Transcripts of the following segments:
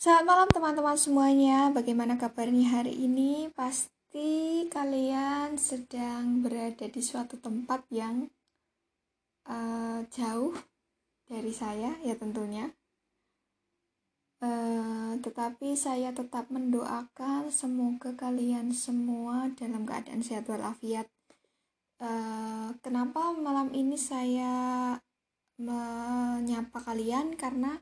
Selamat malam teman-teman semuanya. Bagaimana kabarnya hari ini? Pasti kalian sedang berada di suatu tempat yang uh, jauh dari saya, ya tentunya. Uh, tetapi saya tetap mendoakan semoga kalian semua dalam keadaan sehat walafiat. Uh, kenapa malam ini saya menyapa kalian? Karena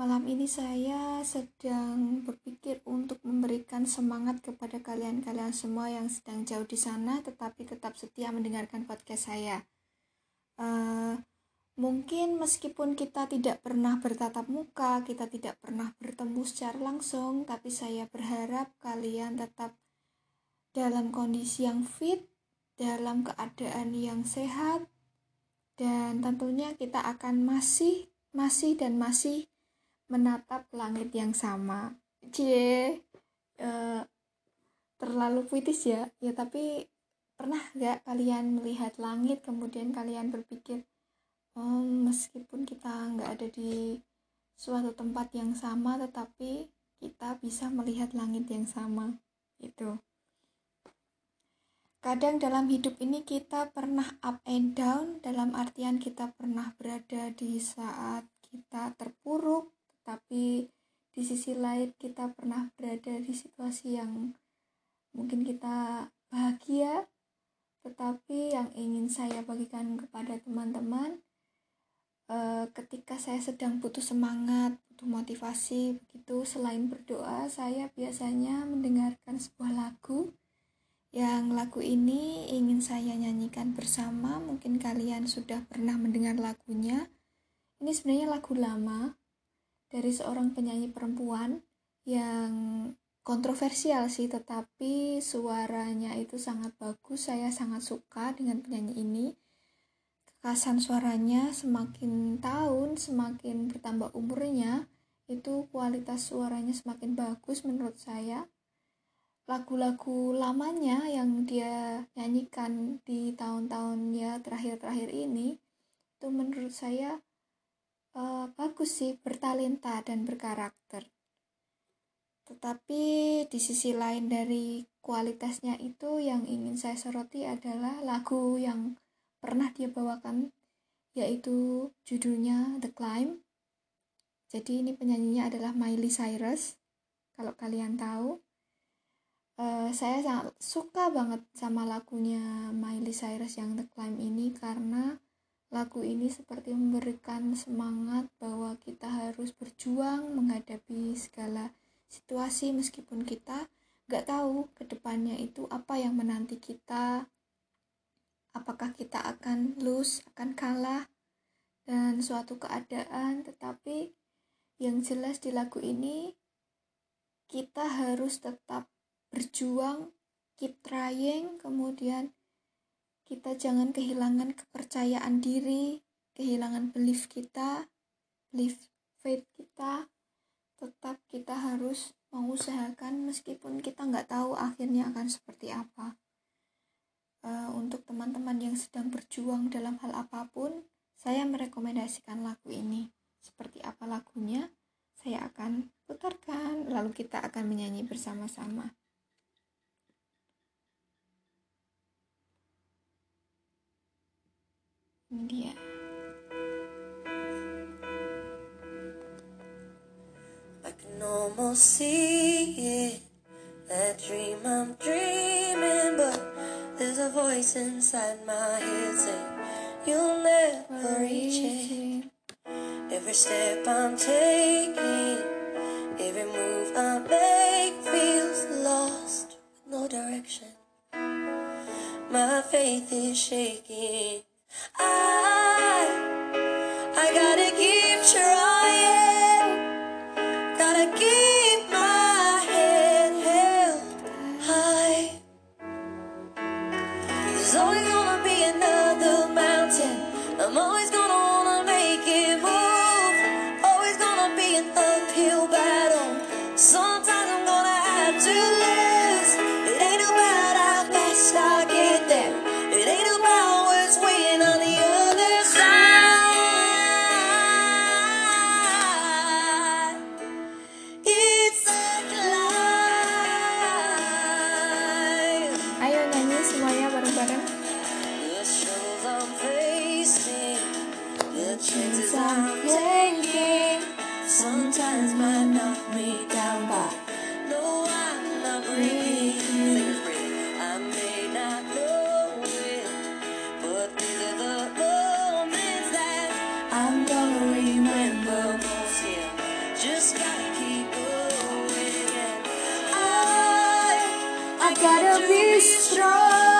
Malam ini saya sedang berpikir untuk memberikan semangat kepada kalian-kalian semua yang sedang jauh di sana, tetapi tetap setia mendengarkan podcast saya. Uh, mungkin meskipun kita tidak pernah bertatap muka, kita tidak pernah bertemu secara langsung, tapi saya berharap kalian tetap dalam kondisi yang fit, dalam keadaan yang sehat, dan tentunya kita akan masih, masih, dan masih menatap langit yang sama. Cie. Uh, terlalu puitis ya. Ya tapi pernah gak kalian melihat langit kemudian kalian berpikir oh meskipun kita nggak ada di suatu tempat yang sama tetapi kita bisa melihat langit yang sama itu kadang dalam hidup ini kita pernah up and down dalam artian kita pernah berada di saat kita terpuruk tapi di sisi lain kita pernah berada di situasi yang mungkin kita bahagia tetapi yang ingin saya bagikan kepada teman-teman eh, ketika saya sedang butuh semangat butuh motivasi begitu selain berdoa saya biasanya mendengarkan sebuah lagu. Yang lagu ini ingin saya nyanyikan bersama. Mungkin kalian sudah pernah mendengar lagunya. Ini sebenarnya lagu lama dari seorang penyanyi perempuan yang kontroversial sih tetapi suaranya itu sangat bagus. Saya sangat suka dengan penyanyi ini. Kekasan suaranya semakin tahun semakin bertambah umurnya itu kualitas suaranya semakin bagus menurut saya. Lagu-lagu lamanya yang dia nyanyikan di tahun-tahunnya terakhir-terakhir ini itu menurut saya uh, bagus sih bertalenta dan berkarakter. Tetapi di sisi lain dari kualitasnya itu yang ingin saya soroti adalah lagu yang pernah dia bawakan yaitu judulnya The Climb. Jadi ini penyanyinya adalah Miley Cyrus kalau kalian tahu. Uh, saya sangat suka banget sama lagunya Miley Cyrus yang The Climb ini karena Lagu ini seperti memberikan semangat bahwa kita harus berjuang menghadapi segala situasi meskipun kita gak tahu ke depannya itu apa yang menanti kita apakah kita akan lose, akan kalah dan suatu keadaan. Tetapi yang jelas di lagu ini kita harus tetap berjuang keep trying kemudian kita jangan kehilangan kepercayaan diri, kehilangan belief kita, belief faith kita. Tetap kita harus mengusahakan meskipun kita nggak tahu akhirnya akan seperti apa. Uh, untuk teman-teman yang sedang berjuang dalam hal apa pun, saya merekomendasikan lagu ini. Seperti apa lagunya, saya akan putarkan, lalu kita akan menyanyi bersama-sama. Dia. I can almost see it. That dream I'm dreaming, but there's a voice inside my head saying, You'll never reach it. Every step I'm taking, every move I make feels lost with no direction. My faith is shaking. Gotta keep trying, chances I'm taking sometimes might knock me down, but no, I'm not breathing. I may not know it, but these are the moments that I'm gonna remember most. Yeah, just gotta keep going. I, I gotta be strong.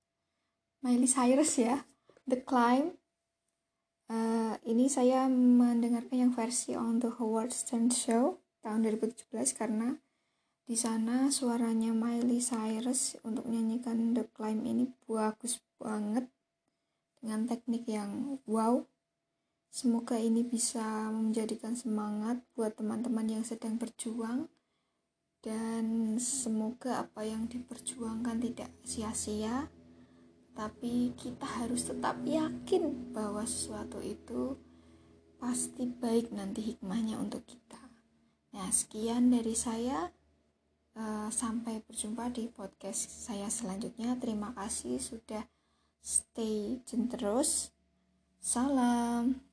Miley Cyrus ya, The Climb. Eh, ini saya mendengarkan yang versi on the Howard Stern Show tahun 2017 karena di sana suaranya Miley Cyrus untuk menyanyikan The Climb ini bagus banget dengan teknik yang wow. Semoga ini bisa menjadikan semangat buat teman-teman yang sedang berjuang dan semoga apa yang diperjuangkan tidak sia-sia tapi kita harus tetap yakin bahwa sesuatu itu pasti baik nanti hikmahnya untuk kita. Nah, sekian dari saya. Uh, sampai berjumpa di podcast saya selanjutnya. Terima kasih sudah stay tune terus. Salam.